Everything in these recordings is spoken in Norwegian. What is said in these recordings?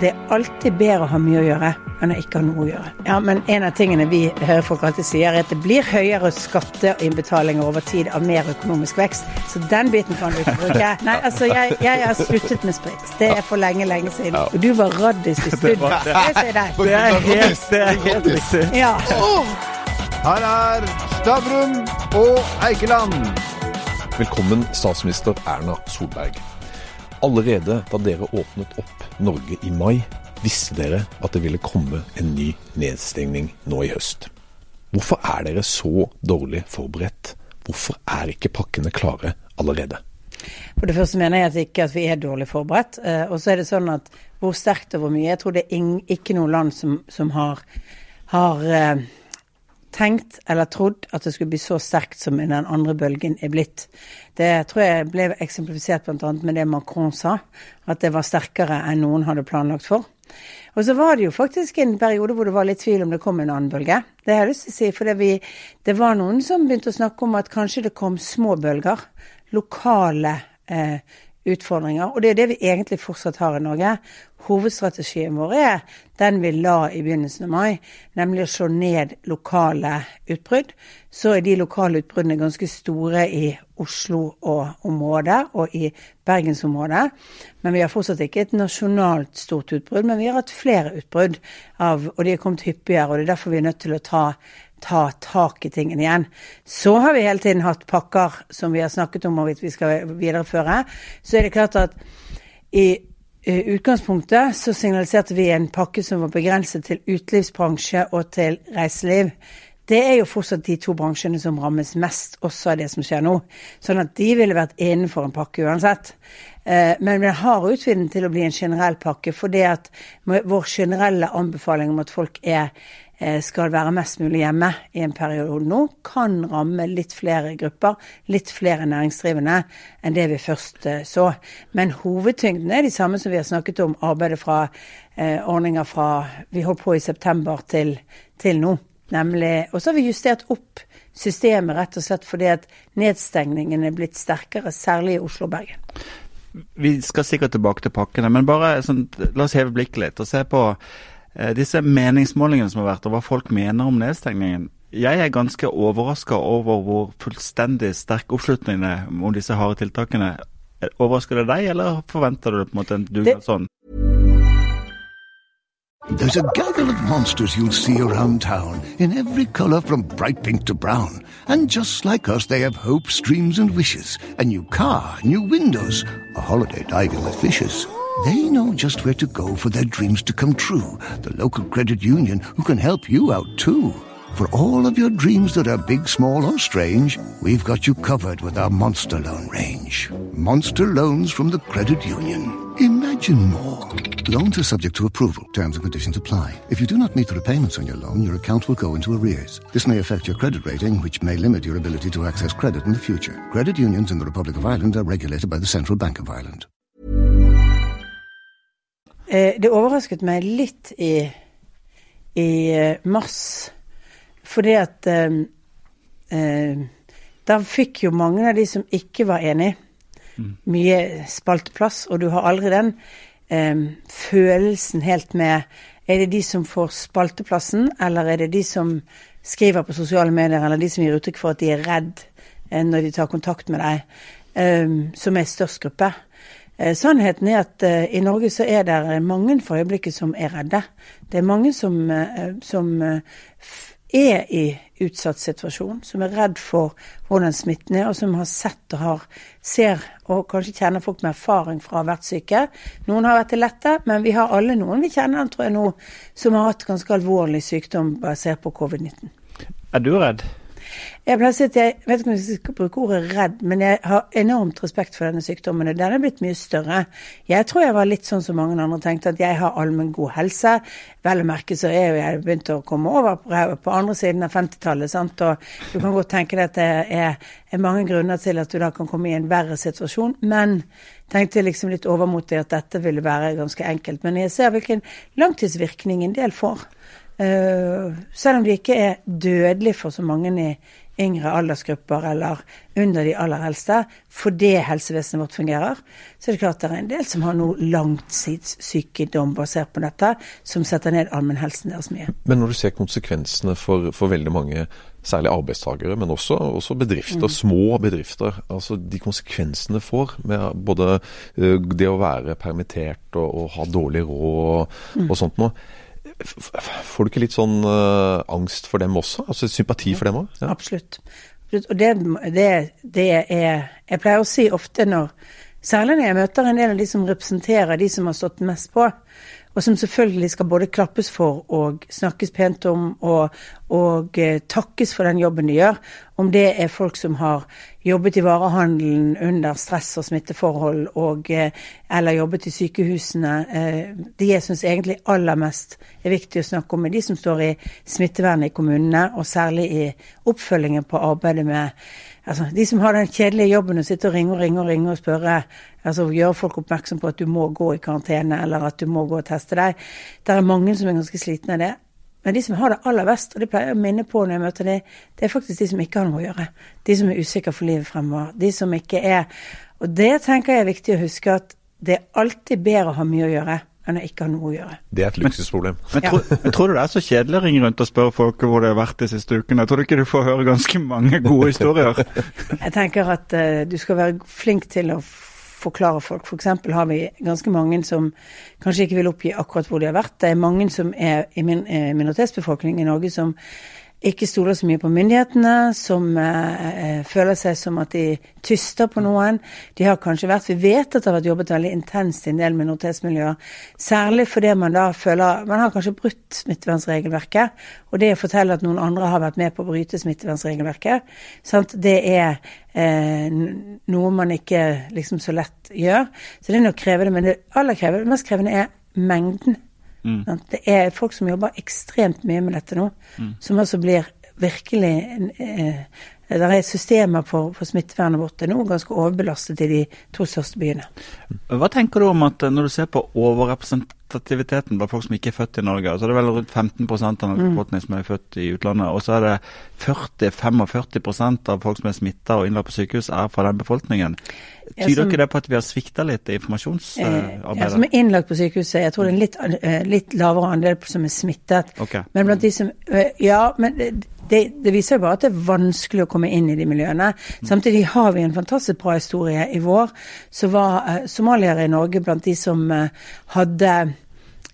det er alltid bedre å ha mye å gjøre enn å ikke ha noe å gjøre. Ja, men en av tingene vi hører folk alltid sier, er at det blir høyere skatteinnbetalinger over tid av mer økonomisk vekst. Så den biten kan du ikke bruke. Nei, altså, jeg, jeg har sluttet med sprit. Det er for lenge, lenge siden. Og du var raddis i studio. Det. Det er helt, det er helt riktig. Ja. Her er Stavrum og Eikeland. Velkommen, statsminister Erna Solberg. Allerede da dere åpnet opp Norge i mai, visste dere at det ville komme en ny nedstengning nå i høst. Hvorfor er dere så dårlig forberedt? Hvorfor er ikke pakkene klare allerede? For det første mener jeg at ikke at vi er dårlig forberedt. Eh, og så er det sånn at hvor sterkt og hvor mye Jeg tror det er ikke noe land som, som har, har eh, tenkt eller trodd at det skulle bli så sterkt som den andre bølgen er blitt. Det tror jeg ble eksemplifisert bl.a. med det Macron sa, at det var sterkere enn noen hadde planlagt for. Og så var det jo faktisk en periode hvor det var litt tvil om det kom en annen bølge. Det har jeg lyst til å si, for det, var noen som begynte å snakke om at kanskje det kom små bølger. Lokale eh, utfordringer. Og det er det vi egentlig fortsatt har i Norge. Hovedstrategien vår er den vi la i begynnelsen av mai, nemlig å slå ned lokale utbrudd. Så er de lokale utbruddene ganske store i Oslo og området, og i bergensområdet. Men vi har fortsatt ikke et nasjonalt stort utbrudd, men vi har hatt flere utbrudd, av, og de er kommet hyppigere. og Det er derfor vi er nødt til å ta ta tak i tingene igjen. Så har vi hele tiden hatt pakker som vi har snakket om hvorvidt vi skal videreføre. Så er det klart at i utgangspunktet så signaliserte vi en pakke som var begrenset til utelivsbransje og til reiseliv. Det er jo fortsatt de to bransjene som rammes mest også av det som skjer nå. Sånn at de ville vært innenfor en pakke uansett. Eh, men vi har utvidet til å bli en generell pakke fordi at vår generelle anbefaling om at folk er Eh, skal være mest mulig hjemme i en periode nå, kan ramme litt flere grupper, litt flere næringsdrivende enn det vi først eh, så. Men hovedtyngden er de samme som vi har snakket om, arbeidet fra eh, ordninger fra vi holdt på i september til, til nå. Nemlig, og så har vi justert opp systemet rett og slett fordi at nedstengningen er blitt sterkere, særlig i Oslo og Bergen. Vi skal sikkert tilbake til pakkene, men bare sånn, la oss heve blikket litt og se på Eh, disse meningsmålingene som har vært, og hva folk mener om nedstengningen. Jeg er ganske overraska over hvor fullstendig sterk oppslutningen er om disse harde tiltakene. Overrasker det deg, eller forventer du på en måte en dugnad sånn? There's a gaggle of monsters you'll see around town, in every color from bright pink to brown. And just like us, they have hopes, dreams, and wishes. A new car, new windows, a holiday diving with fishes. They know just where to go for their dreams to come true. The local credit union who can help you out too. For all of your dreams that are big, small, or strange, we've got you covered with our Monster Loan range. Monster Loans from the Credit Union. Imagine more. Loans are subject to approval. Terms and conditions apply. If you do not meet the repayments on your loan, your account will go into arrears. This may affect your credit rating, which may limit your ability to access credit in the future. Credit unions in the Republic of Ireland are regulated by the Central Bank of Ireland. Eh, det overrasket meg litt i, i eh, mars, fordi at eh, eh, Da fikk jo mange av de som ikke var enig, mm. mye spalteplass, og du har aldri den eh, følelsen helt med Er det de som får spalteplassen, eller er det de som skriver på sosiale medier, eller de som gir uttrykk for at de er redd eh, når de tar kontakt med deg, som er størst gruppe? Eh, sannheten er at uh, i Norge så er det mange for øyeblikket som er redde. Det er mange som, uh, som er i utsatt situasjon, som er redd for hvordan smitten er, og som har sett og har, ser og kanskje kjenner folk med erfaring fra å ha vært syke. Noen har vært det lette, men vi har alle noen vi kjenner tror jeg nå, som har hatt ganske alvorlig sykdom basert på covid-19. Er du redd? Jeg pleier si at jeg vet ikke om jeg skal bruke ordet redd, men jeg har enormt respekt for denne sykdommen. og Den er blitt mye større. Jeg tror jeg var litt sånn som mange andre tenkte, at jeg har allmenn god helse. Vel å merke så er jo jeg begynt å komme over på andre siden av 50-tallet. Og du kan godt tenke deg at det er, er, mange grunner til at du da kan komme i en verre situasjon. Men tenkte liksom litt overmodig at dette ville være ganske enkelt. Men jeg ser hvilken langtidsvirkning en del får. Uh, selv om de ikke er dødelige for så mange i, yngre aldersgrupper eller under de aller eldste, fordi helsevesenet vårt fungerer, så er det klart det er en del som har noe langtidssykdom basert på dette, som setter ned allmennhelsen deres mye. Men når du ser konsekvensene for, for veldig mange, særlig arbeidstakere, men også, også bedrifter, mm. små bedrifter, altså de konsekvensene får med både uh, det å være permittert og, og ha dårlig råd og, mm. og sånt noe. Får du ikke litt sånn uh, angst for dem også? Altså sympati for dem òg? Ja. Absolutt. Og det, det, det, er Jeg pleier å si ofte når Særlig når jeg møter en del av de som representerer de som har stått mest på, og som selvfølgelig skal både klappes for og snakkes pent om og, og eh, takkes for den jobben de gjør. Om det er folk som har jobbet i varehandelen under stress og smitteforhold, og, eh, eller jobbet i sykehusene. Eh, de jeg syns egentlig aller mest er viktig å snakke om, er de som står i smittevernet i kommunene, og særlig i oppfølgingen på arbeidet med altså, De som har den kjedelige jobben å sitte og ringe og ringe og ringe og spørre, altså gjøre folk oppmerksom på at du må gå i karantene, eller at du må gå og teste deg. Det er mange som er ganske slitne av det. Men de som har det aller best, og det pleier jeg å minne på når jeg møter dem, det er faktisk de som ikke har noe å gjøre. De som er usikre for livet fremover. De som ikke er Og det tenker jeg er viktig å huske, at det er alltid bedre å ha mye å gjøre enn å ikke ha noe å gjøre. Det er et luksusproblem. Men, men, tro, men, tror du det er så kjedelig å ringe rundt og spørre folk hvor det har vært de siste ukene? Jeg tror du ikke du får høre ganske mange gode historier? jeg tenker at uh, du skal være flink til å forklare folk. F.eks. For har vi ganske mange som kanskje ikke vil oppgi akkurat hvor de har vært. Det er mange som er i min, eh, minoritetsbefolkning i Norge som ikke stoler så mye på myndighetene, som eh, eh, føler seg som at de tyster på noen. De har kanskje vært Vi vet at det har vært jobbet veldig intenst i en del minoritetsmiljøer. Særlig fordi man da føler Man har kanskje brutt smittevernregelverket. Og det å fortelle at noen andre har vært med på å bryte smittevernregelverket, sant? det er eh, noe man ikke liksom så lett gjør. Så det er nok krevende. Men det aller krevende, mest krevende er mengden Mm. Det er folk som jobber ekstremt mye med dette nå, mm. som altså blir virkelig eh, Det er systemer for, for smittevernet vårt det er nå ganske overbelastet i de to største byene. Hva tenker du om at eh, når du ser på overrepresentativiteten blant folk som ikke er født i Norge, så er det vel rundt 15% av mm. som er født i utlandet, og så er det 40-45% av folk som er smitta og innlagt på sykehus, er fra den befolkningen. Tyder ikke det på at vi har svikta litt i informasjonsarbeidet? Eh, ja, som er innlagt på sykehuset, jeg tror det er en litt, eh, litt lavere andel som er smittet. Okay. Men blant de som eh, Ja, men det, det, viser jo bare at det er vanskelig å komme inn i de miljøene. Mm. Samtidig har vi en fantastisk bra historie. I vår så var somaliere i Norge blant de som hadde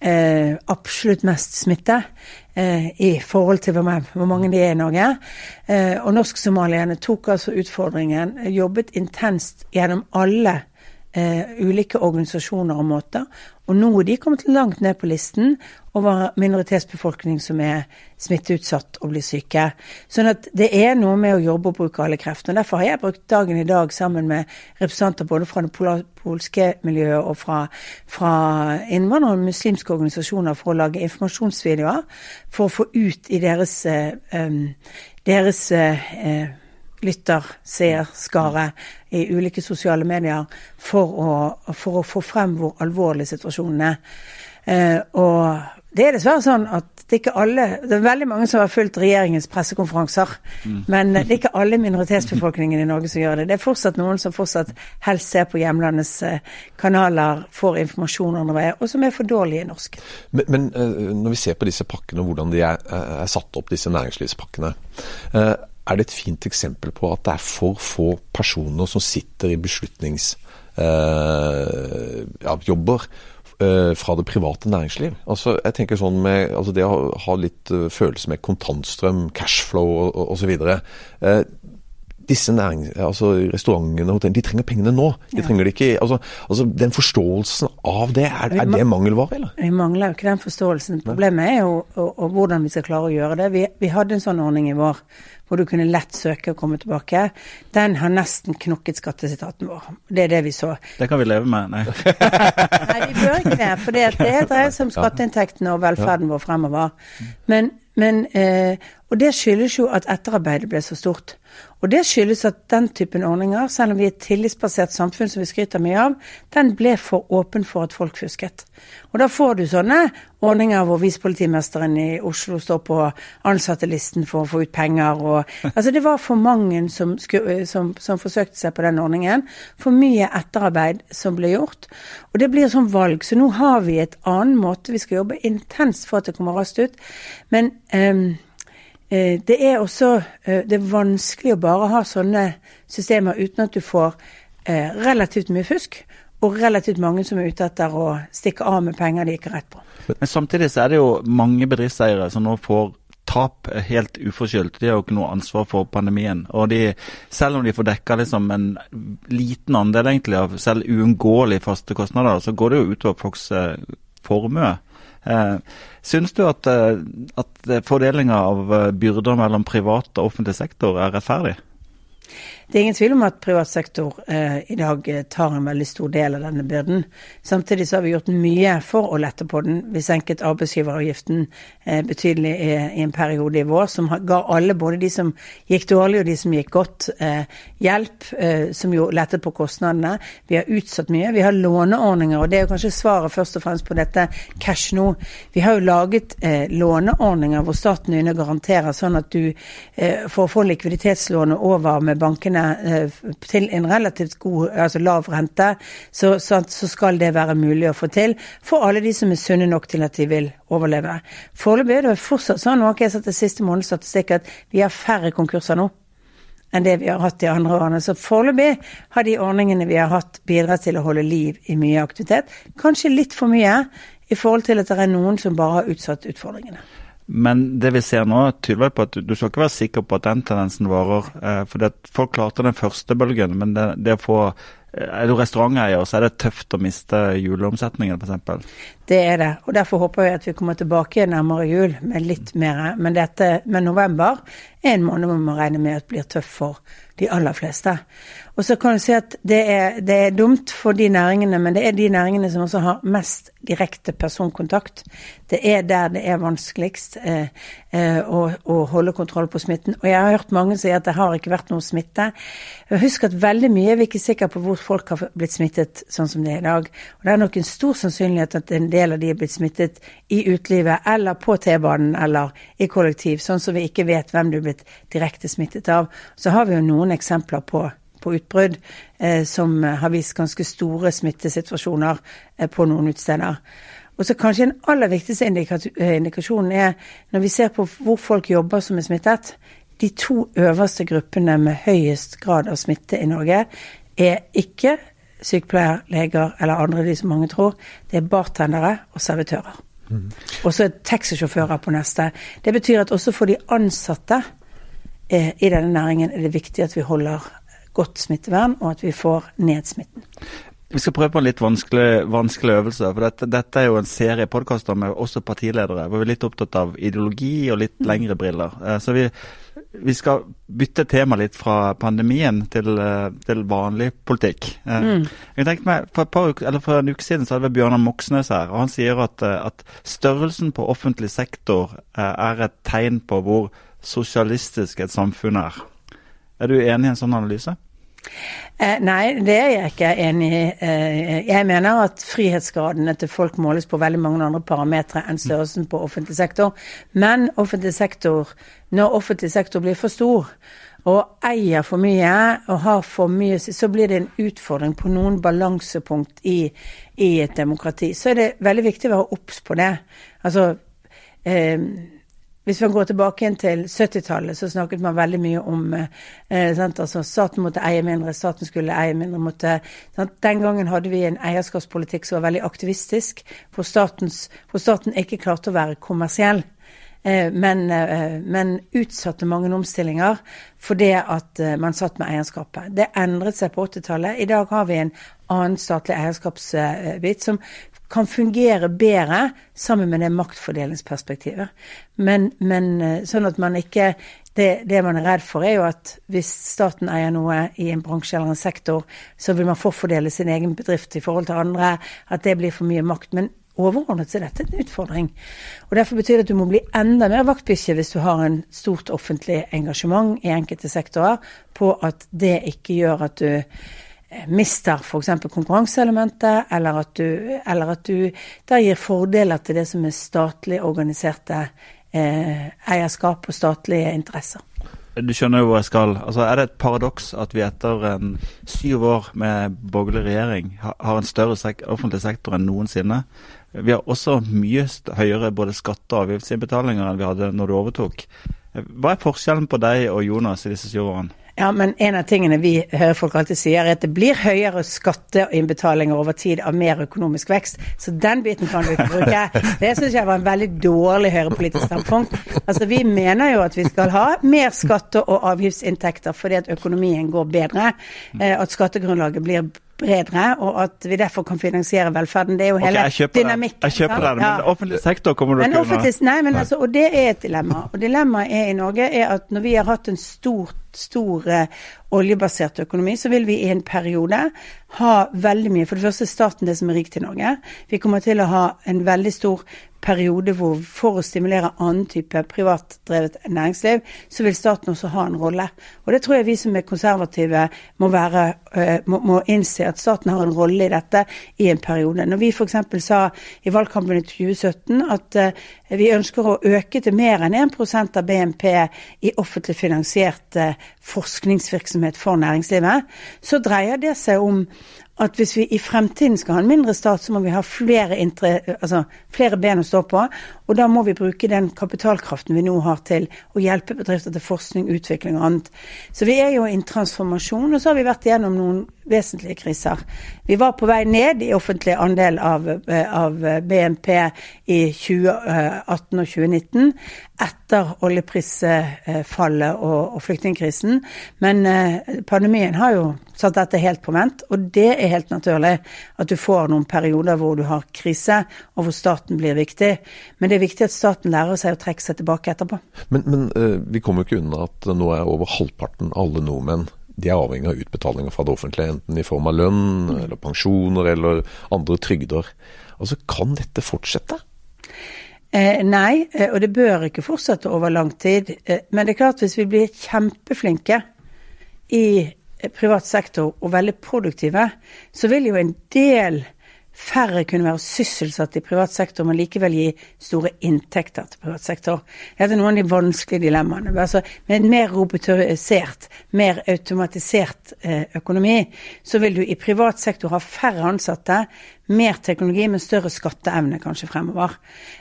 uh, absolutt mest smitte eh, i forhold til hvor, mange de er i Norge. Eh, og norsk-somalierne tok altså utfordringen, jobbet intenst gjennom alle eh, ulike organisasjoner og måter. Og nå er de kommet langt ned på listen over minoritetsbefolkning som er smitteutsatt og blir syke. Sånn at det er noe med å jobbe og bruke alle kreftene. Derfor har jeg brukt dagen i dag sammen med representanter både fra det polske miljøet og fra, fra innvandrere og muslimske organisasjoner for å lage informasjonsvideoer for å få ut i deres, eh, deres uh, lytter, ser, skare i ulike sosiale medier for å, for å få frem hvor alvorlig situasjonen er. Eh, og det er dessverre sånn at det er ikke alle Det er veldig mange som har fulgt regjeringens pressekonferanser, mm. men det er ikke alle minoritetsbefolkningen i Norge som gjør det. Det er fortsatt noen som fortsatt helst ser på hjemlandets eh, kanaler, får informasjon andre veier, og som er for dårlige i norsk. Men, men eh, når vi ser på disse pakkene og hvordan de er, er satt opp, disse næringslivspakkene er det et fint eksempel på at det er for få personer som sitter i beslutningsjobber eh, eh, fra det private næringsliv. Altså, jeg tenker sånn med altså Det å ha litt uh, følelse med kontantstrøm, cashflow osv. Eh, disse næring, altså restaurantene og hotellene, de trenger pengene nå. De ja. trenger det ikke, altså, altså Den forståelsen av det, er, er det mangelvare, eller? Vi mangler jo ikke den forståelsen. Problemet er jo og, og hvordan vi skal klare å gjøre det. Vi, vi hadde en sånn ordning i vår hvor du kunne lett søke og komme tilbake, den har nesten knokket skattesitaten vår. Det er det vi så. Det kan vi leve med, nei. nei, vi bør ikke det. For det dreier seg om skatteinntektene og velferden vår fremover. Men, men eh, Og det skyldes jo at etterarbeidet ble så stort. Og det skyldes at den typen ordninger, selv om vi er et tillitsbasert samfunn som vi skryter mye av, den ble for åpen for at folk fusket. Og da får du sånne ordninger hvor visepolitimesteren i Oslo står på ansattelisten for å få ut penger og Altså det var for mange som, som, som forsøkte seg på den ordningen. For mye etterarbeid som ble gjort. Og det blir sånn valg. Så nå har vi et annen måte. Vi skal jobbe intenst for at det kommer raskt ut. Men um, Eh, det er også eh, det er vanskelig å bare ha sånne systemer uten at du får eh, relativt mye fusk. Og relativt mange som er ute etter å stikke av med penger de ikke har rett på. Men Samtidig så er det jo mange bedriftseiere som nå får tap helt uforskyldt. De har jo ikke noe ansvar for pandemien. Og de, selv om de får dekka liksom en liten andel egentlig av selv uunngåelige faste kostnader, så går det jo utover folks formue. Eh, Syns du at, eh, at fordelinga av eh, byrder mellom privat og offentlig sektor er rettferdig? Det er ingen tvil om at privat sektor eh, i dag eh, tar en veldig stor del av denne byrden. Samtidig så har vi gjort mye for å lette på den. Vi senket arbeidsgiveravgiften eh, betydelig i, i, en periode i vår, som ga alle, både de som gikk dårlig og de som gikk godt, eh, hjelp, eh, som jo lettet på kostnadene. Vi har utsatt mye. Vi har låneordninger, og det er jo kanskje svaret først og fremst på dette cash nå. Vi har jo laget eh, låneordninger hvor staten inne garanterer sånn at du for å få likviditetslånet over med bankene pengene eh, til en relativt god, altså lav rente, så, så, så, skal det være mulig å få til for alle de som er sunne nok til at de vil overleve. Foreløpig er det fortsatt sånn, har ikke jeg sett det siste månedens statistikk, at vi har færre konkurser nå enn det vi har hatt de andre årene. Så foreløpig har de ordningene vi har hatt bidratt til å holde liv i mye aktivitet. Kanskje litt for mye i forhold til at det er noen som bare har utsatt utfordringene. Men det vi ser nå, tyder på at du skal ikke være sikker på at den tendensen varer. Eh, for folk klarte den første bølgen, men det, det å få eh, er du restauranteier, så er det tøft å miste juleomsetningen f.eks. Det er det, og derfor håper jeg at vi kommer tilbake nærmere jul med litt mer. Men, dette, men november er en måned hvor vi må regne med at blir tøff for de aller fleste. Og så kan du si at det er, det er, dumt for de næringene, men det er de næringene som også har mest direkte personkontakt. Det er der det er vanskeligst eh, eh, å, å, holde kontroll på smitten. Og jeg har hørt mange si at det har ikke vært noe smitte. Husk at veldig mye er vi ikke sikre på hvor folk har blitt smittet sånn som det er i dag. Og det er nok en stor sannsynlighet at en del av de er blitt smittet i utelivet eller på T-banen eller i kollektiv, sånn som vi ikke vet hvem du er blitt direkte smittet av. Så har vi jo noen eksempler på på utbrudd eh, som har vist ganske store smittesituasjoner eh, på noen utsteder. Og så kanskje den aller viktigste eh, indikasjonen er når vi ser på hvor folk jobber som er smittet. De to øverste gruppene med høyest grad av smitte i Norge er ikke sykepleier, leger eller andre, de som mange tror. Det er bartendere og servitører. Mm. Og så er taxisjåfører på neste. Det betyr at også for de ansatte i denne næringen er det viktig at vi holder godt smittevern, og at vi får ned smitten. Vi skal prøve på en litt vanskelig, vanskelig øvelse. for dette, dette, er jo en serie podkaster med også partiledere, hvor vi er litt opptatt av ideologi og litt lengre briller. Eh, så vi, vi skal bytte tema litt fra pandemien til, eh, til vanlig politikk. Eh, mm. Jeg tenkte meg, for, par, for, en uke siden så hadde vi Bjørnar Moxnes her, og han sier at, at størrelsen på offentlig sektor er et tegn på hvor sosialistisk et samfunn er. Er du enig i en sånn analyse? Eh, nei, det er jeg ikke enig i. Eh, jeg mener at frihetsgradene til folk måles på veldig mange andre parametere enn størrelsen på offentlig sektor. Men offentlig sektor, når offentlig sektor blir for stor og eier for mye og har for mye, så blir det en utfordring på noen balansepunkt i, i et demokrati. Så er det veldig viktig å være obs på det. Altså eh, hvis man går tilbake igjen til 70-tallet, så snakket man veldig mye om eh, sant, altså staten måtte eie mindre, staten skulle eie mindre. Måtte, sant? Den gangen hadde vi en eierskapspolitikk som var veldig aktivistisk, hvor, statens, hvor staten ikke klarte å være kommersiell. Eh, men, eh, men, utsatte mange omstillinger fordi at eh, man satt med eierskapet. Det endret seg på 80-tallet. I dag har vi en annen statlig eierskapsbit som kan fungere bedre sammen med det maktfordelingsperspektivet. Men, men eh, sånn at man ikke det, det, man er redd for, er jo at hvis staten eier noe i en bransje eller en sektor, så vil man forfordele sin egen bedrift i forhold til andre, at det blir for mye makt. Men overordnet så er dette en utfordring. Og Derfor betyr det at du må bli enda mer vaktbikkje hvis du har en stort offentlig engasjement i enkelte sektorer, på at det ikke gjør at du mister f.eks. konkurranseelementet, eller eller at du da gir fordeler til det som er statlig organiserte eh, eierskap og statlige interesser. Du skjønner jo hvor jeg skal. Altså, Er det et paradoks at vi etter en syv år med borgerlig regjering har en større sek offentlig sektor enn noensinne? Vi har også mye høyere både skatte- og avgiftsinnbetalinger enn vi hadde når du overtok. Hva er forskjellen på deg og Jonas i disse syv årene? Ja, men en av tingene vi hører folk alltid sier, er at det blir høyere skatteinnbetalinger over tid av mer økonomisk vekst. Så den biten kan du ikke bruke. Det syns jeg var en veldig dårlig høyrepolitisk standpunkt. Altså, vi mener jo at vi skal ha mer skatte- og avgiftsinntekter fordi at økonomien går bedre. Eh, at skattegrunnlaget blir bredere, og at vi derfor kan finansiere velferden. Det er jo hele okay, jeg dynamikken. Jeg kjøper den, men ja. offentlig sektor kommer du til å kunne Nei, men altså, og det er et dilemma. Og dilemmaet er i Norge er at når vi har hatt en stor, stor uh, oljebasert økonomi, så vil vi i en periode ha veldig mye For det første er staten det som er rikt i Norge. Vi kommer til å ha en veldig stor periode hvor for å stimulere annen type privatdrevet næringsliv, så vil staten også ha en rolle. Og det tror jeg vi som er konservative må, være, eh, må, må innse at staten har en rolle i dette i en periode. Når vi f.eks. sa i valgkampen i 2017 at eh, vi ønsker å øke til mer enn 1% av BNP i offentlig finansiert eh, forskningsvirksomhet for næringslivet, så dreier det seg om at hvis vi i fremtiden skal ha en mindre stat, så må vi ha flere, intre, altså flere, ben å stå på. Og da må vi bruke den kapitalkraften vi nå har til å hjelpe bedrifter til forskning, utvikling og annet. Så vi er jo i en transformasjon, og så har vi vært igjennom noen vesentlige kriser. Vi var på vei ned i offentlig andel av, av BNP i 2018 og 2019 etter oljeprisfallet og, og flyktningkrisen. Men eh, pandemien har jo satt dette helt på vent, og det er helt naturlig at du får noen perioder hvor du har krise, og hvor staten blir viktig. Men det er viktig at staten lærer seg å trekke seg tilbake etterpå. Men, men vi kommer jo ikke unna at nå er over halvparten alle nordmenn de er avhengig av utbetalinger fra det offentlige, enten i form av lønn eller pensjoner eller andre trygder. Altså, Kan dette fortsette? Eh, nei, eh, og det bør ikke fortsette over lang tid. Eh, men det er klart hvis vi blir kjempeflinke i privat sektor og veldig produktive, så vil jo en del færre kunne være sysselsatt i privat sektor, men likevel gi store inntekter til privat sektor. Det er noen av de vanskelige dilemmaene. Altså, med en mer robotisert, mer automatisert eh, økonomi, så vil du i privat sektor ha færre ansatte, mer teknologi, men større skatteevne kanskje fremover.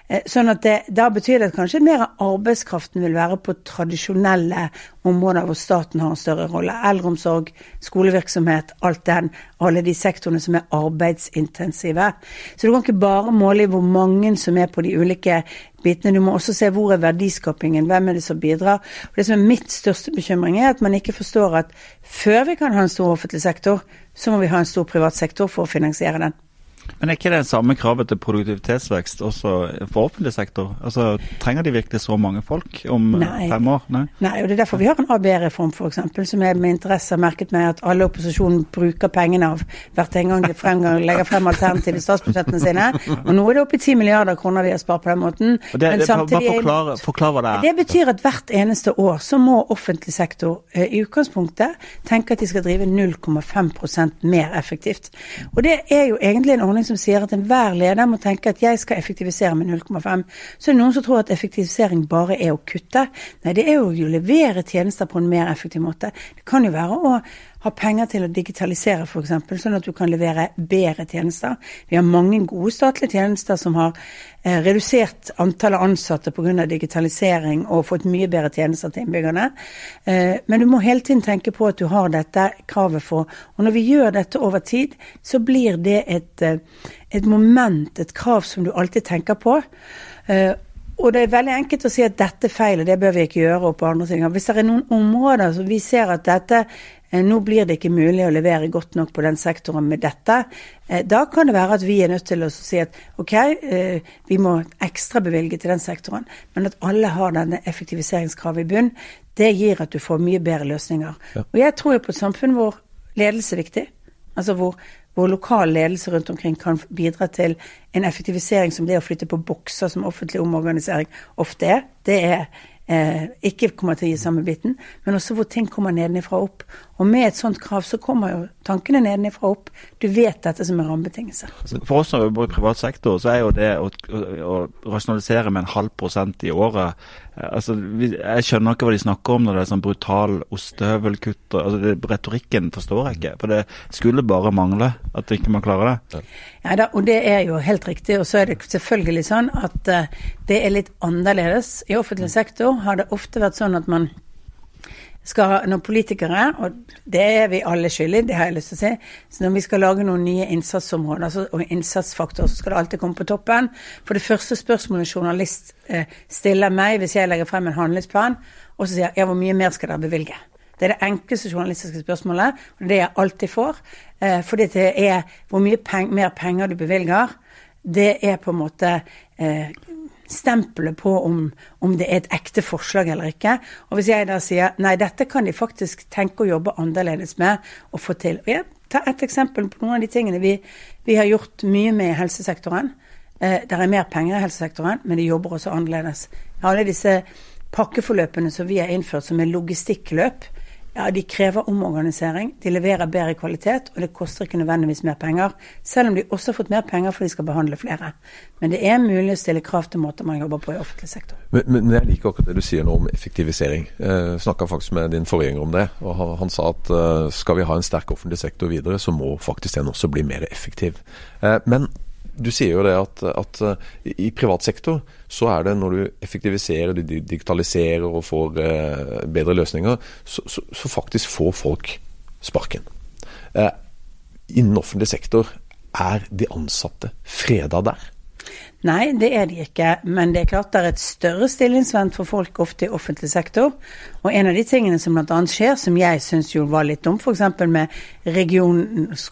Eh, sånn at det, Da betyr det at kanskje mer av arbeidskraften vil være på tradisjonelle områder hvor staten har en større rolle. Eldreomsorg, skolevirksomhet, alt den. Alle de sektorene som er arbeidsintensive. Så du kan ikke bare måle i hvor mange som er på de ulike bitene. Du må også se hvor er verdiskapingen, hvem er det som bidrar. Og Det som er mitt største bekymring, er at man ikke forstår at før vi kan ha en stor offentlig sektor, så må vi ha en stor privat sektor for å finansiere den. Men er ikke det samme kravet til produktivitetsvekst også for offentlig sektor? Altså, Trenger de virkelig så mange folk om Nei. fem år? Nei. Nei, og det er derfor vi har en ABE-reform f.eks., som jeg med interesse har merket meg at alle opposisjonen bruker pengene av hvert en gang de fremgang, legger frem alternative statsbudsjettene sine. Og nå er det oppe i 10 milliarder kroner de har spart på den måten. Det, Men samtidig bare forklare, forklare hva det er. Det betyr at hvert eneste år så må offentlig sektor eh, i utgangspunktet tenke at de skal drive 0,5% mer effektivt. Og det er jo egentlig en ordning som sier at enhver leder må tenke at jeg skal effektivisere med 0,5. Så er det noen som tror at effektivisering bare er å kutte. Nei, det er jo å levere tjenester på en mer effektiv måte. Det kan jo være å ha penger til å digitalisere f.eks., sånn at du kan levere bedre tjenester. Vi har mange gode statlige tjenester som har eh, redusert antallet ansatte pga. digitalisering og fått mye bedre tjenester til innbyggerne. Eh, men du må hele tiden tenke på at du har dette kravet for Og når vi gjør dette over tid, så blir det et, eh, et moment, et krav som du alltid tenker på. Og det er veldig enkelt å si at dette er feil, og det bør vi ikke gjøre. og på andre ting. Hvis det er noen områder som vi ser at dette nå blir det ikke mulig å levere godt nok på den sektoren med dette. Eh, da kan det være at vi er nødt til å si at ok, eh, vi må ekstra bevilge til den sektoren, men at alle har denne effektiviseringskravet i bunn, det gir at du får mye bedre løsninger. Ja. Og jeg tror jo på et samfunn hvor ledelse er viktig. Altså hvor hvor lokal ledelse rundt omkring kan bidra til en effektivisering som det å flytte på bokser som offentlig omorganisering ofte er. Det er eh, ikke kommer til å gi samme biten, men også hvor ting kommer nedenifra og opp. Og med et sånt krav så kommer jo tankene nedenifra opp. Du vet dette som er rammebetingelse. For oss som jobber i privat sektor, så er jo det å, å, å rasjonalisere med en halv prosent i året eh, altså, Jeg skjønner ikke hva de snakker om når det er sånn brutal ostehøvelkutt. Altså, det, retorikken forstår jeg ikke. For det skulle bare mangle at ikke man klarer det. Ja, da, og det er jo helt riktig. Og så er det selvfølgelig sånn at uh, det er litt annerledes. I offentlig sektor har det ofte vært sånn at man skal, når politikere, og det er vi alle skyldig, det har jeg lyst til å si, så når vi skal lage noen nye innsatsområder så, og innsatsfaktorer, så skal det alltid komme på toppen. For det første spørsmålet journalist eh, stiller meg hvis jeg legger frem en handlingsplan, og så sier jeg ja, hvor mye mer skal dere bevilge? Det er det enkleste journalistiske spørsmålet, og det jeg alltid får. Eh, fordi det er hvor mye peng, mer penger du bevilger. Det er på en måte eh, stempelet på om, om, det er et ekte forslag eller ikke. Og hvis jeg da sier nei, dette kan de faktisk tenke å jobbe annerledes med og få til. Og jeg tar et eksempel på noen av de tingene vi, vi har gjort mye med i helsesektoren. Eh, det er mer penger i helsesektoren, men de jobber også annerledes. Alle disse pakkeforløpene som vi har innført som er logistikkløp, ja, de krever omorganisering, de leverer bedre kvalitet, og det koster ikke nødvendigvis mer penger. Selv om de også har fått mer penger for de skal behandle flere. Men det er mulig å stille krav til måter man jobber på i offentlig sektor. Men, men jeg liker akkurat det du sier nå om effektivisering. Jeg snakka faktisk med din forgjenger om det, og han, sa at uh, skal vi ha en sterk offentlig sektor videre, så må faktisk den også bli mer effektiv. Uh, men du sier jo det at, at, i privat sektor så er det når du effektiviserer, du digitaliserer og får eh, bedre løsninger, så, så, så, faktisk får folk sparken. Eh, innen offentlig sektor er de ansatte freda der? Nei, det er de ikke. Men det er klart det er et større stillingsvern for folk ofte i offentlig sektor. Og en av de tingene som bl.a. skjer, som jeg syns jo var litt dumt, f.eks. med regions,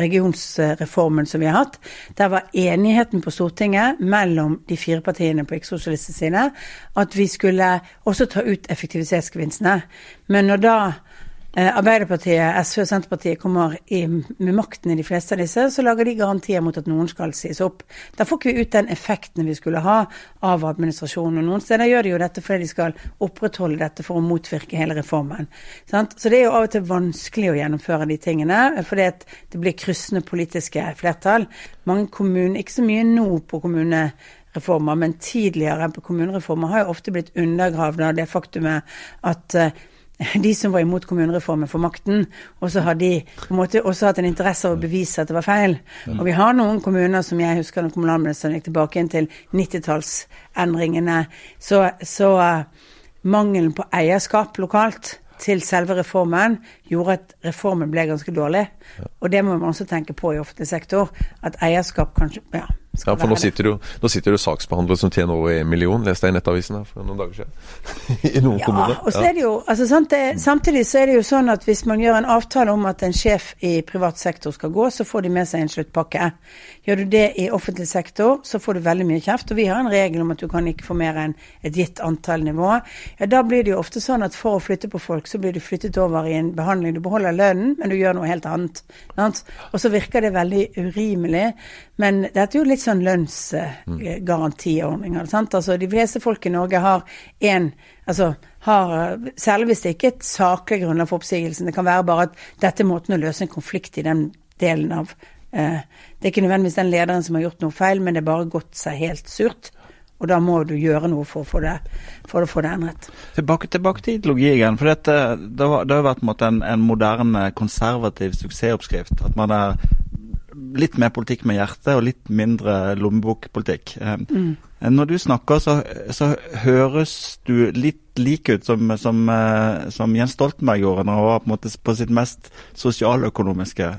regionsreformen som vi har hatt, der var enigheten på Stortinget mellom de fire partiene på ikke-sosialistisk side at vi skulle også ta ut effektivitetsgevinstene. Men når da Arbeiderpartiet, SV og Senterpartiet kommer i, med makten i de fleste av disse, så lager de garantier mot at noen skal sies opp. Da får ikke vi ut den effekten vi skulle ha av administrasjonen. Og noen steder gjør de jo dette fordi de skal opprettholde dette for å motvirke hele reformen. Sant? Så det er jo av og til vanskelig å gjennomføre de tingene, fordi det blir kryssende politiske flertall. Mange kommuner, ikke så mye nå på kommunereformer, men tidligere på kommunereformer har jo ofte blitt undergravd av det faktumet at uh, de som var imot kommunereformen, for makten. Og så har de på en måte også hatt en interesse av å bevise at det var feil. Og vi har noen kommuner som jeg husker når kommunalministeren gikk tilbake inn til 90-tallsendringene, så, så uh, mangelen på eierskap lokalt til selve reformen gjorde at reformen ble ganske dårlig. Og det må man også tenke på i offentlig sektor. At eierskap kanskje ja, ja, for nå sitter, du, nå sitter du saksbehandler som tjener over en million, leste jeg i Nettavisen her for noen dager siden. I noen ja, kommuner. Og så er det jo, altså, sant, det, samtidig så er det jo sånn at hvis man gjør en avtale om at en sjef i privat sektor skal gå, så får de med seg en sluttpakke. Gjør du det i offentlig sektor, så får du veldig mye kjeft. Og vi har en regel om at du kan ikke få mer enn et gitt antall nivå. Ja, da blir det jo ofte sånn at for å flytte på folk, så blir du flyttet over i en behandling. Du beholder lønnen, men du gjør noe helt annet. Og så virker det veldig urimelig. Men dette er jo litt sånn lønnsgarantiordninger. Sant? Altså, de fleste folk i Norge har én altså, har, Særlig hvis det ikke er et saklig grunnlag for oppsigelsen. Det kan være bare at dette er måten å løse en konflikt i den delen av Det er ikke nødvendigvis den lederen som har gjort noe feil, men det er bare gått seg helt surt. Og da må du gjøre noe for å få det, for å få det endret. Tilbake, tilbake til ideologien. for dette, Det har, det har vært en, en moderne konservativ suksessoppskrift. At man er litt mer politikk med hjertet og litt mindre lommebokpolitikk. Eh, mm. Når du snakker, så, så, høres du litt lik ut som, som, eh, som, Jens Stoltenberg gjorde når han var på, måte på sitt mest sosialøkonomiske.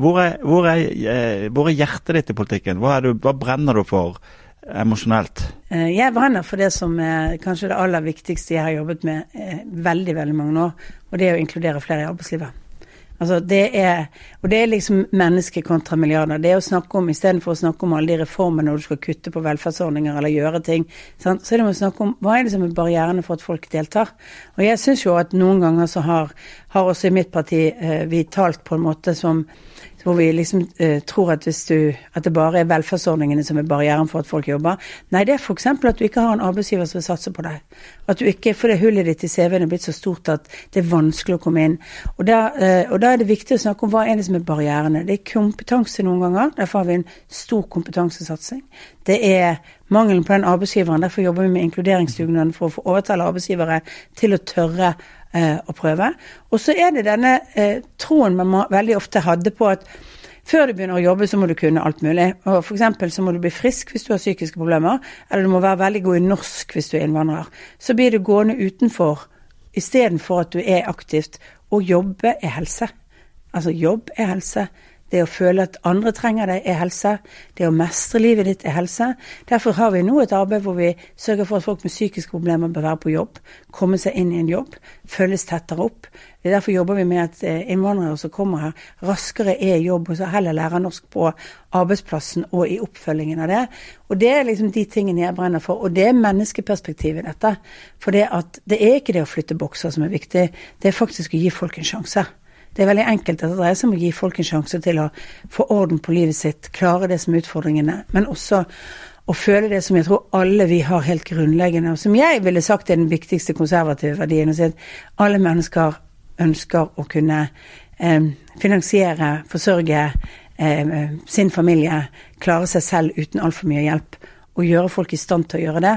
Hvor er, hvor, er, eh, hvor er, hjertet ditt i politikken? Hva, du, hva brenner du for emosjonelt? Jeg brenner for det som er kanskje det aller viktigste jeg har jobbet med veldig veldig mange år, og det er å inkludere flere i arbeidslivet. Altså det er, og det er liksom menneske kontra milliarder. Det er å snakke om, Istedenfor å snakke om alle de reformene når du skal kutte på velferdsordninger eller gjøre ting, så er det å snakke om hva er det som er barrierene for at folk deltar. Og jeg syns jo at noen ganger så har, har også i mitt parti eh, vi talt på en måte som hvor vi liksom eh, tror at, hvis du, at det bare er velferdsordningene som er barrieren for at folk jobber. Nei, det er f.eks. at du ikke har en arbeidsgiver som vil satse på deg. At du ikke, For det hullet ditt i CV-en er blitt så stort at det er vanskelig å komme inn. Og da, eh, og da er det viktig å snakke om hva er det som er barrierene. Det er kompetanse noen ganger. Derfor har vi en stor kompetansesatsing. Det er mangelen på den arbeidsgiveren. Derfor jobber vi med inkluderingsdugnaden for å få overtale arbeidsgivere til å tørre å prøve. Og så er det denne eh, troen man veldig ofte hadde på at før du begynner å jobbe, så må du kunne alt mulig. Og eksempel så må du bli frisk hvis du har psykiske problemer, eller du må være veldig god i norsk hvis du er innvandrer. Så blir du gående utenfor istedenfor at du er aktivt. Og jobbe er helse. Altså jobb er helse. Det å føle at andre trenger deg, er helse. Det å mestre livet ditt er helse. Derfor har vi nå et arbeid hvor vi sørger for at folk med psykiske problemer bør være på jobb, komme seg inn i en jobb, følges tettere opp. Det er Derfor jobber vi med at eh, innvandrere som kommer her, raskere er i jobb, og så heller lærer norsk på arbeidsplassen og i oppfølgingen av det. Og det er liksom de tingene jeg brenner for. Og det er menneskeperspektivet i dette. For det, at, det er ikke det å flytte bokser som er viktig, det er faktisk å gi folk en sjanse. Det er veldig enkelt det dreier seg om å gi folk en sjanse til å få orden på livet sitt, klare det som er utfordringene, men også å føle det som jeg tror alle vi har helt grunnleggende, og som jeg ville sagt er den viktigste konservative verdien. Å si at alle mennesker ønsker å kunne eh, finansiere, forsørge eh, sin familie, klare seg selv uten altfor mye hjelp, og gjøre folk i stand til å gjøre det.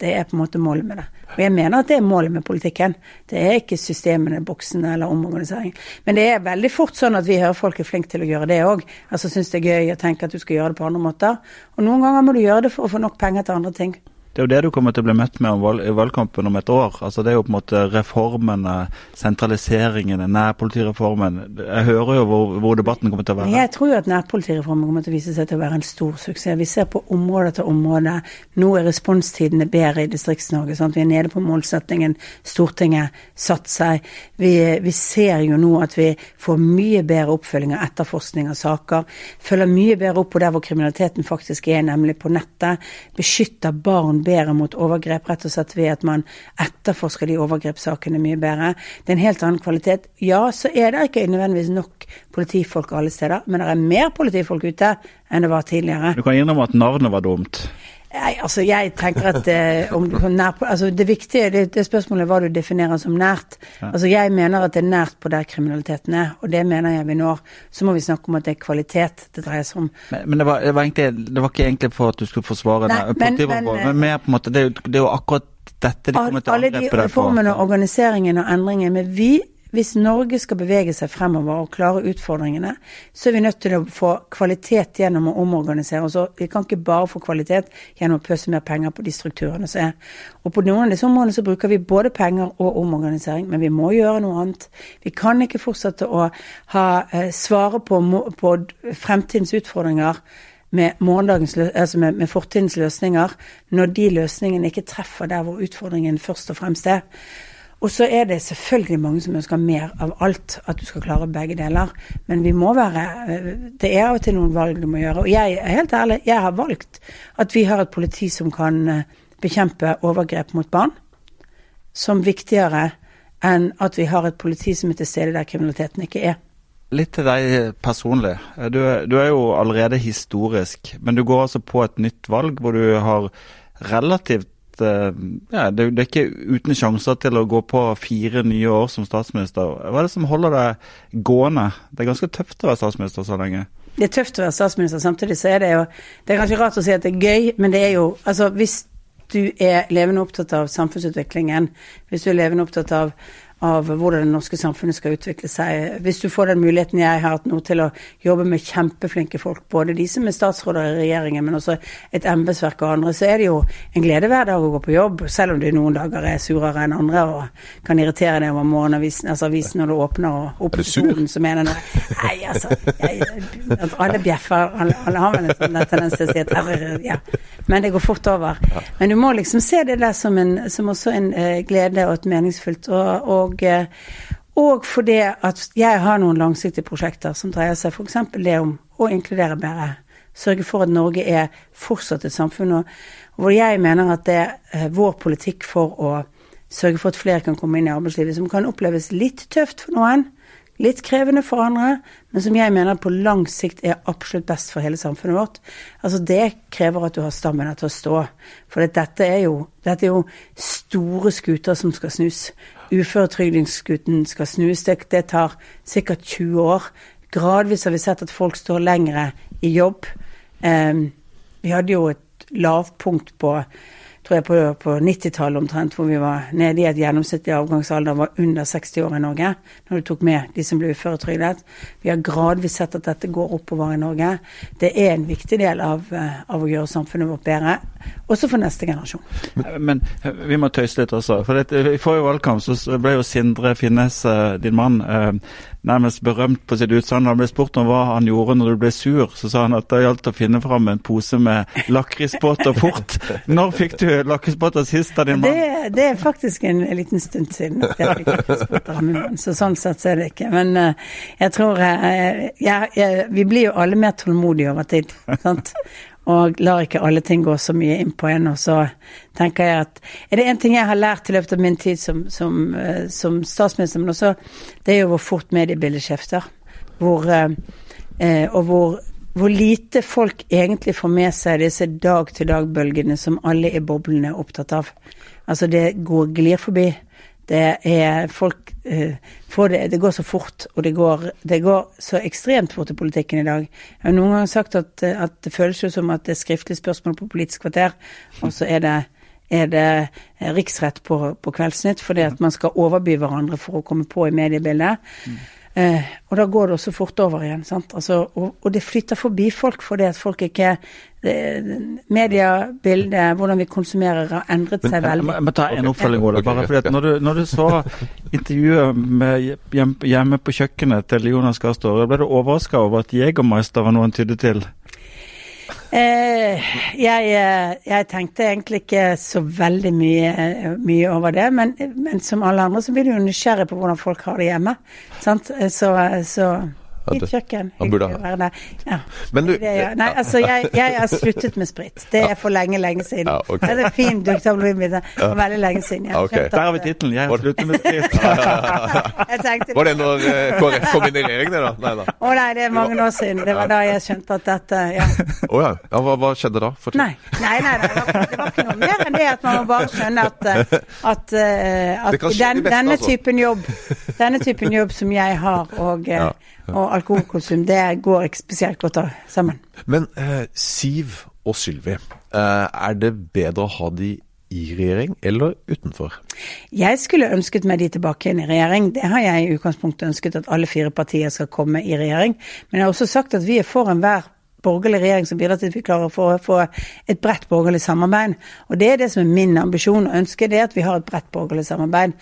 Det er på en måte målet med det. Og jeg mener at det er målet med politikken. Det er ikke systemene, boksene eller omorganisering. Men det er veldig fort sånn at vi hører folk er flinke til å gjøre det òg. Altså syns det er gøy å tenke at du skal gjøre det på andre måter. Og noen ganger må du gjøre det for å få nok penger til andre ting. Det er jo det du kommer til å bli møtt med i valgkampen om et år. Altså Det er jo på en måte reformene, sentraliseringene, nærpolitireformen. Jeg hører jo hvor, hvor, debatten kommer til å være. Jeg tror jo at nærpolitireformen kommer til å vise seg til å være en stor suksess. Vi ser på område til område. Nå er responstidene bedre i Distrikts-Norge. Vi er nede på målsettingen Stortinget satt seg. Vi, vi, ser jo nå at vi får mye bedre oppfølging av etterforskning av saker. Følger mye bedre opp på der hvor kriminaliteten faktisk er, nemlig på nettet. Beskytter barn bedre mot overgrep, rett og slett ved at man etterforsker de overgrepssakene mye bedre. Det er en helt annen kvalitet. Ja, så er det ikke nødvendigvis nok politifolk alle steder, men det er mer politifolk ute enn det var tidligere. Du kan innrømme at navnet var dumt? Nei, altså jeg tenker at eh, om, nær, altså det viktige det, det spørsmålet er hva du definerer som nært. Ja. Altså Jeg mener at det er nært på der kriminaliteten er, og det mener jeg vi når. Så må vi snakke om at det er kvalitet det dreier seg om. Men, men det, var, det, var egentlig, det, var, ikke egentlig for at du skulle forsvare Nei, men, men, men, mer på en måte, det, det er jo akkurat dette de kommer til å angrepe deg for. Alle de reformene organiseringen og endringene. Men vi hvis Norge skal bevege seg fremover og klare utfordringene, så er vi nødt til å få kvalitet gjennom å omorganisere oss. Vi kan ikke bare få kvalitet gjennom å pøse mer penger på de strukturene som er. Og på noen av disse områdene så bruker vi både penger og omorganisering, men vi må gjøre noe annet. Vi kan ikke fortsette å ha, eh, svare på, på fremtidens utfordringer med, altså med, med, fortidens løsninger, når de løsningene ikke treffer der hvor utfordringen først og fremst er. Og så er det selvfølgelig mange som ønsker mer av alt, at du skal klare begge deler. Men vi må være Det er av og til noen valg du må gjøre. Og jeg er helt ærlig, jeg har valgt at vi har et politi som kan eh, bekjempe overgrep mot barn, som viktigere enn at vi har et politi som er til stede der kriminaliteten ikke er. Litt til deg personlig. Du, du, er jo allerede historisk, men du går altså på et nytt valg hvor du har relativt Eh, ja, det, det, er ikke uten sjanser til å gå på fire nye år som statsminister. Hva er det som holder deg gående? Det er ganske tøft å være statsminister så lenge. Det er tøft å være statsminister, samtidig så er det jo Det er kanskje rart å si at det er gøy, men det er jo Altså hvis du er levende opptatt av samfunnsutviklingen, hvis du er levende opptatt av av hvordan det norske samfunnet skal utvikle seg. Hvis du får den muligheten jeg har hatt nå til å jobbe med kjempeflinke folk, både de som er statsråder i regjeringen, men også et embetsverk og andre, så er det jo en glede hver dag å gå på jobb, selv om det noen dager er surere enn andre og kan irritere deg over morgenavisen, altså avisen når du åpner og opposisjonen som mener noe. Nei, altså. Jeg, alle bjeffer. Alle, alle, har vel en sånn tendens til å si at ja. Men det går fort over. Men du må liksom se det der som, en, som også en uh, glede og et meningsfullt. og, og og, eh, og fordi at jeg har noen langsiktige prosjekter som dreier seg f.eks. det om å inkludere bedre. Sørge for at Norge er fortsatt et samfunn og, hvor jeg mener at det er vår politikk for å sørge for at flere kan komme inn i arbeidslivet, som kan oppleves litt tøft for noen, litt krevende for andre, men som jeg mener på lang sikt er absolutt best for hele samfunnet vårt. Altså Det krever at du har stammen til å stå. For dette er, jo, dette er jo store skuter som skal snus. Uføretrygdingsskuten skal snus. Det, det tar sikkert 20 år. Gradvis har vi sett at folk står lengre i jobb. Um, vi hadde jo et lavpunkt på tror jeg på, på 90-tallet omtrent, hvor vi var nede i at gjennomsnittlig avgangsalder var under 60 år i Norge, når du tok med de som ble uføretrygdet. Vi har gradvis sett at dette går oppover i Norge. Det er en viktig del av, eh, av å gjøre samfunnet vårt bedre, også for neste generasjon. Men, men vi må tøyse litt også. for I forrige valgkamp så ble jo Sindre Finnes, eh, din mann, eh, nærmest berømt på sitt utsagn. Han ble spurt om hva han gjorde når du ble sur, så sa han at det gjaldt å finne fram en pose med lakrisbåter fort. Når fikk du lakrisbåter sist av din mann? Det, det, er faktisk en, liten stund siden jeg fikk lakrisbåter av min mann, så sånn sett så er det ikke. Men uh, jeg tror uh, jeg, jeg, Vi blir jo alle mer tålmodige over tid, sant. Og lar ikke alle ting gå så mye inn på en. Og så tenker jeg at Er det én ting jeg har lært i løpet av min tid som, som, uh, som statsminister, men også det er jo hvor fort mediebildet skifter. Hvor, og hvor hvor lite folk egentlig får med seg disse dag-til-dag-bølgene som alle i boblene er opptatt av. Altså, det går, glir forbi. Det er folk får det, det går så fort, og det går, det går, så ekstremt fort i politikken i dag. Jeg har noen ganger sagt at, at det føles jo som at det er skriftlig spørsmål på Politisk kvarter, og så er det er det riksrett på, på Kveldsnytt, fordi at man skal overby hverandre for å komme på i mediebildet. Eh, og da går det også fort over igjen. sant? Altså, og, og, det flytter forbi folk fordi at folk ikke det, Mediebildet, hvordan vi konsumerer, har endret seg veldig. Jeg må ta en oppfølging, Ola. bare fordi at når du, når du så intervjuet med hjemme på kjøkkenet til Jonas Gahr Støre, ble du overraska over at Jegermeister var noe han tydde til? Eh, jeg, eh, jeg, tenkte egentlig ikke så veldig mye, mye over det, men, men, som alle andre så blir du jo nysgjerrig på hvordan folk har det hjemme. Sant? Så, så Fint kjøkken. Hyggelig å være der. Ja. Men du, det, ja. Nei, altså, jeg, jeg, har sluttet med sprit. Det er for lenge, lenge siden. Ja, okay. Det er en fin dukktabloidbilde for veldig lenge siden. Okay. Der har vi tittelen. Jeg har sluttet med sprit. tenkte, var det når uh, KrF kom inn i regjering, det da? Nei da. Å nei, det er mange år siden. Det var da jeg skjønte at dette Ja. Oh, ja. ja hva, hva, skjedde da? Nei. Nei, nei, det var, det var, ikke noe mer enn det at man må bare skjønne at, eh, at, uh, at den, beste, denne altså. typen jobb denne typen jobb som jeg har, og uh, og alkoholkonsum, det går ikke spesielt godt sammen. Men eh, Siv og Sylvi, eh, er det bedre å ha de i regjering eller utenfor? Jeg skulle ønsket meg de tilbake igjen i regjering. Det har jeg i utgangspunktet ønsket at alle fire partier skal komme i regjering. Men jeg har også sagt at vi er for enhver borgerlig regjering som bidrar til at vi klarer å få et bredt borgerlig samarbeid. Og det er det som er min ambisjon og ønske, det er at vi har et bredt borgerlig samarbeid.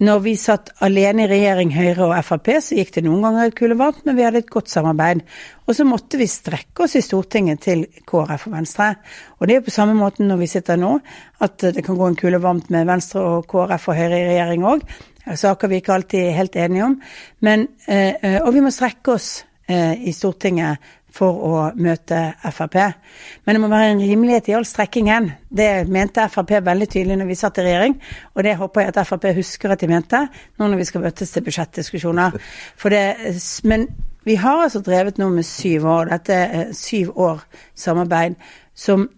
Når vi satt alene i regjering, Høyre og Frp, så gikk det noen ganger kule varmt, men vi hadde et godt samarbeid. Og så måtte vi strekke oss i Stortinget til KrF og Venstre. Og det er på samme måte når vi sitter nå, at det kan gå en kule varmt med Venstre og KrF og Høyre i regjering òg. Saker vi ikke alltid er helt enige om. Men, eh, og vi må strekke oss eh, i Stortinget for å møte Frp. Men det må være en rimelighet i all strekkingen. Det mente Frp veldig tydelig når vi satt i regjering, og det håper jeg at Frp husker at de mente nå når vi skal møtes til budsjettdiskusjoner. Det, men vi har altså drevet nå med syv år, dette er syv år samarbeid, som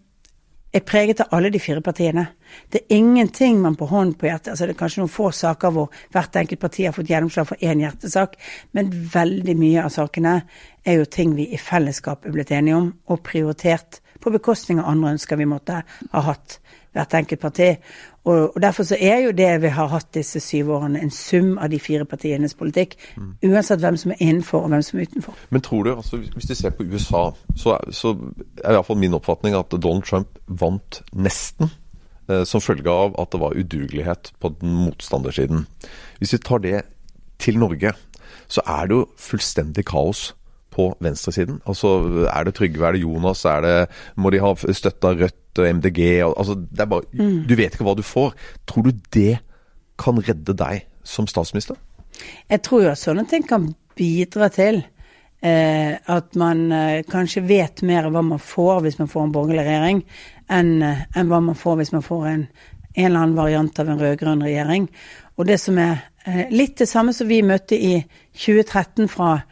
er preget av alle de fire partiene. Det er ingenting man på hånden på hjertet altså Det er kanskje noen få saker hvor hvert enkelt parti har fått gjennomslag for én hjertesak, men veldig mye av sakene er jo ting vi i fellesskap er blitt enige om og prioritert på bekostning av andre ønsker vi måtte ha hatt, hvert enkelt parti. Og, og Derfor så er jo det vi har hatt disse syv årene, en sum av de fire partienes politikk. Mm. Uansett hvem som er innenfor og hvem som er utenfor. Men tror du, altså hvis du ser på USA, så, så er iallfall min oppfatning at Donald Trump vant nesten Eh, som følge av at det var udugelighet på den motstandersiden. Hvis vi tar det til Norge, så er det jo fullstendig kaos på venstresiden. Altså, Er det Trygve, er det Jonas, er det, må de ha støtta Rødt og MDG? Altså, det er bare, mm. Du vet ikke hva du får. Tror du det kan redde deg som statsminister? Jeg tror jo at sånne ting kan bidra til eh, at man eh, kanskje vet mer hva man får hvis man får en borgerlig regjering, enn enn hva man får hvis man får en, en eller annen variant av en rød-grønn regjering. og det som er eh, litt det samme som vi møtte i 2013 fra,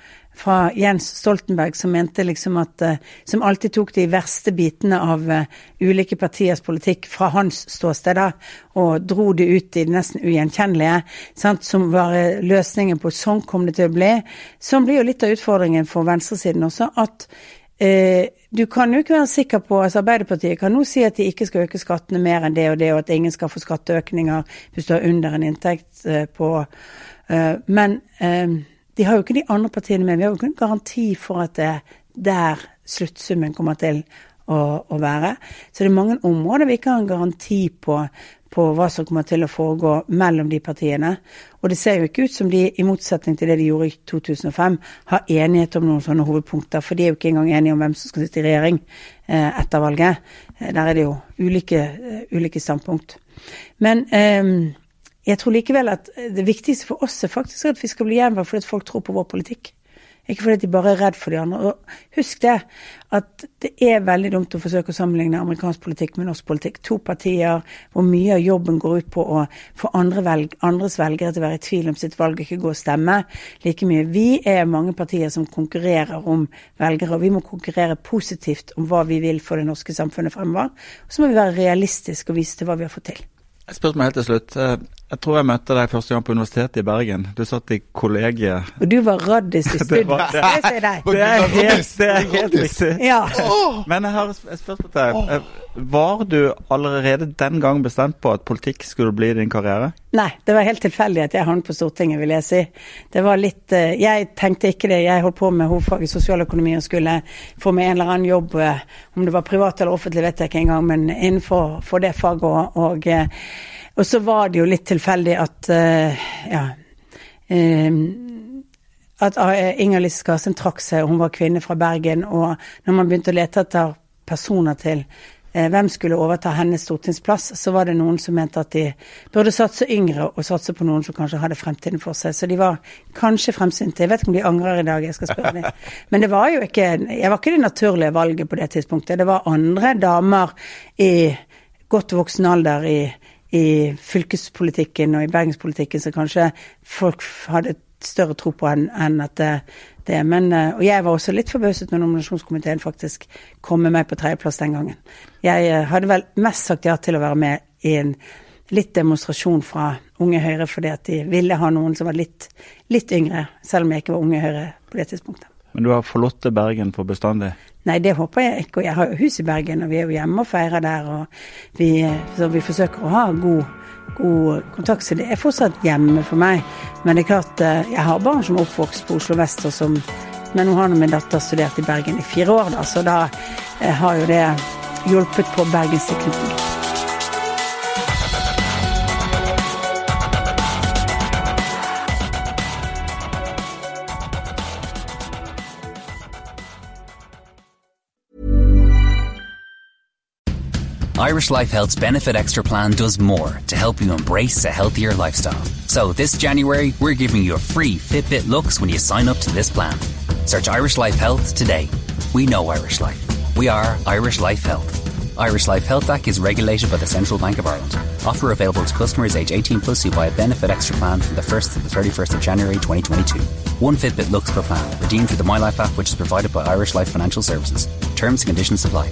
fra Jens Stoltenberg, som mente liksom at eh, Som alltid tok de verste bitene av eh, ulike partiers politikk fra hans ståsted, da, og dro det ut i det nesten ugjenkjennelige, sant, som var eh, løsningen på sånn kom det til å bli. Sånn blir jo litt av utfordringen for venstresiden også, at Eh, du kan jo ikke være sikker på altså Arbeiderpartiet kan nå si at de ikke skal øke skattene mer enn det og det, og at ingen skal få skatteøkninger hvis du har under en inntekt på Men de har jo ikke de andre partiene med. Vi har jo ikke en garanti for at det er der sluttsummen kommer til å, å være. Så det er mange områder vi ikke har en garanti på på hva som kommer til å foregå mellom de partiene. Og det ser jo ikke ut som de, i motsetning til det de gjorde i 2005, har enighet om noen sånne hovedpunkter. For de er jo ikke engang enige om hvem som skal sitte i regjering eh, etter valget. Eh, der er det jo ulike, uh, ulike standpunkt. Men eh, jeg tror likevel at det viktigste for oss er faktisk at vi skal bli gjenvalgt fordi folk tror på vår politikk. Ikke fordi de bare er redd for de andre. Og husk det, at det er veldig dumt å forsøke å sammenligne amerikansk politikk med norsk politikk. To partier hvor mye av jobben går ut på å få andre velg, andres velgere til å være i tvil om sitt valg, ikke gå og stemme like mye. Vi er mange partier som konkurrerer om velgere, og vi må konkurrere positivt om hva vi vil for det norske samfunnet fremover. Og så må vi være realistiske og vise til hva vi har fått til. Jeg spurte meg helt til slutt. Eh, jeg tror jeg møtte deg første gang på Universitetet i Bergen. Du satt i kollegiet. Og du var raddis i studio, det, det, det, er helt, det er helt riktig. Ja. Men jeg har et spørsmål til deg. Eh, var du allerede den gang bestemt på at politikk skulle bli din karriere? Nei, det var helt tilfeldig at jeg havnet på Stortinget, vil jeg si. Det var litt eh, Jeg tenkte ikke det. Jeg holdt på med hovedfag i sosialøkonomi og skulle få meg en eller annen jobb, om det var privat eller offentlig, vet jeg ikke engang, men innenfor det faget. og, og og så var det jo litt tilfeldig at uh, ja um, at uh, Inger Lise Skarsheim trakk seg, og hun var kvinne fra Bergen. Og når man begynte å lete etter personer til hvem skulle overta hennes stortingsplass, så var det noen som mente at de burde satse yngre og satse på noen som kanskje hadde fremtiden for seg. Så de var kanskje fremsynte. Jeg vet ikke om de angrer i dag, jeg skal spørre dem. Men det var jo ikke Jeg var ikke det naturlige valget på det tidspunktet. Det var andre damer i godt voksen alder i i fylkespolitikken og i bergenspolitikken som kanskje folk hadde større tro på enn en at det, det Men, eh, og jeg var også litt forbauset når nominasjonskomiteen faktisk kom med meg på tredjeplass den gangen. Jeg eh, hadde vel mest sagt ja til å være med i en litt demonstrasjon fra Unge Høyre fordi at de ville ha noen som var litt, litt yngre, selv om jeg ikke var Unge Høyre på det tidspunktet. Men du har forlatt Bergen for bestandig? Nei, det håper jeg ikke. Og jeg har jo hus i Bergen, og vi er jo hjemme og feirer der. Og vi, så vi forsøker å ha god, god kontakt. Så det er fortsatt hjemme for meg. Men det er klart, eh, jeg har barn som er oppvokst på Oslo vest, og som Men nå har nå min datter studert i Bergen i fire år, da, så da eh, har jo det hjulpet på bergenstilknytningen. Irish Life Health's Benefit Extra plan does more to help you embrace a healthier lifestyle. So this January, we're giving you a free Fitbit looks when you sign up to this plan. Search Irish Life Health today. We know Irish Life. We are Irish Life Health. Irish Life Health Act is regulated by the Central Bank of Ireland. Offer available to customers age 18 plus who buy a benefit extra plan from the 1st to the 31st of January 2022. One Fitbit looks per plan, redeemed through the My Life app which is provided by Irish Life Financial Services. Terms and conditions apply.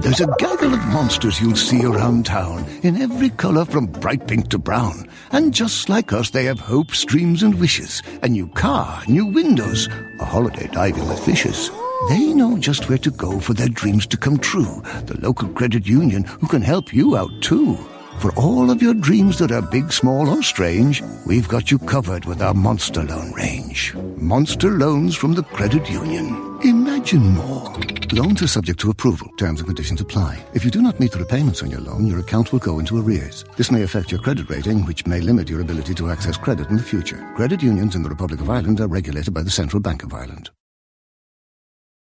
There's a gaggle of monsters you'll see around town, in every colour from bright pink to brown. And just like us, they have hopes, dreams, and wishes. A new car, new windows, a holiday diving with fishes. They know just where to go for their dreams to come true. The local credit union who can help you out too. For all of your dreams that are big, small, or strange, we've got you covered with our Monster Loan range. Monster Loans from the Credit Union. Imagine more. Loans are subject to approval. Terms and conditions apply. If you do not meet the repayments on your loan, your account will go into arrears. This may affect your credit rating, which may limit your ability to access credit in the future. Credit unions in the Republic of Ireland are regulated by the Central Bank of Ireland.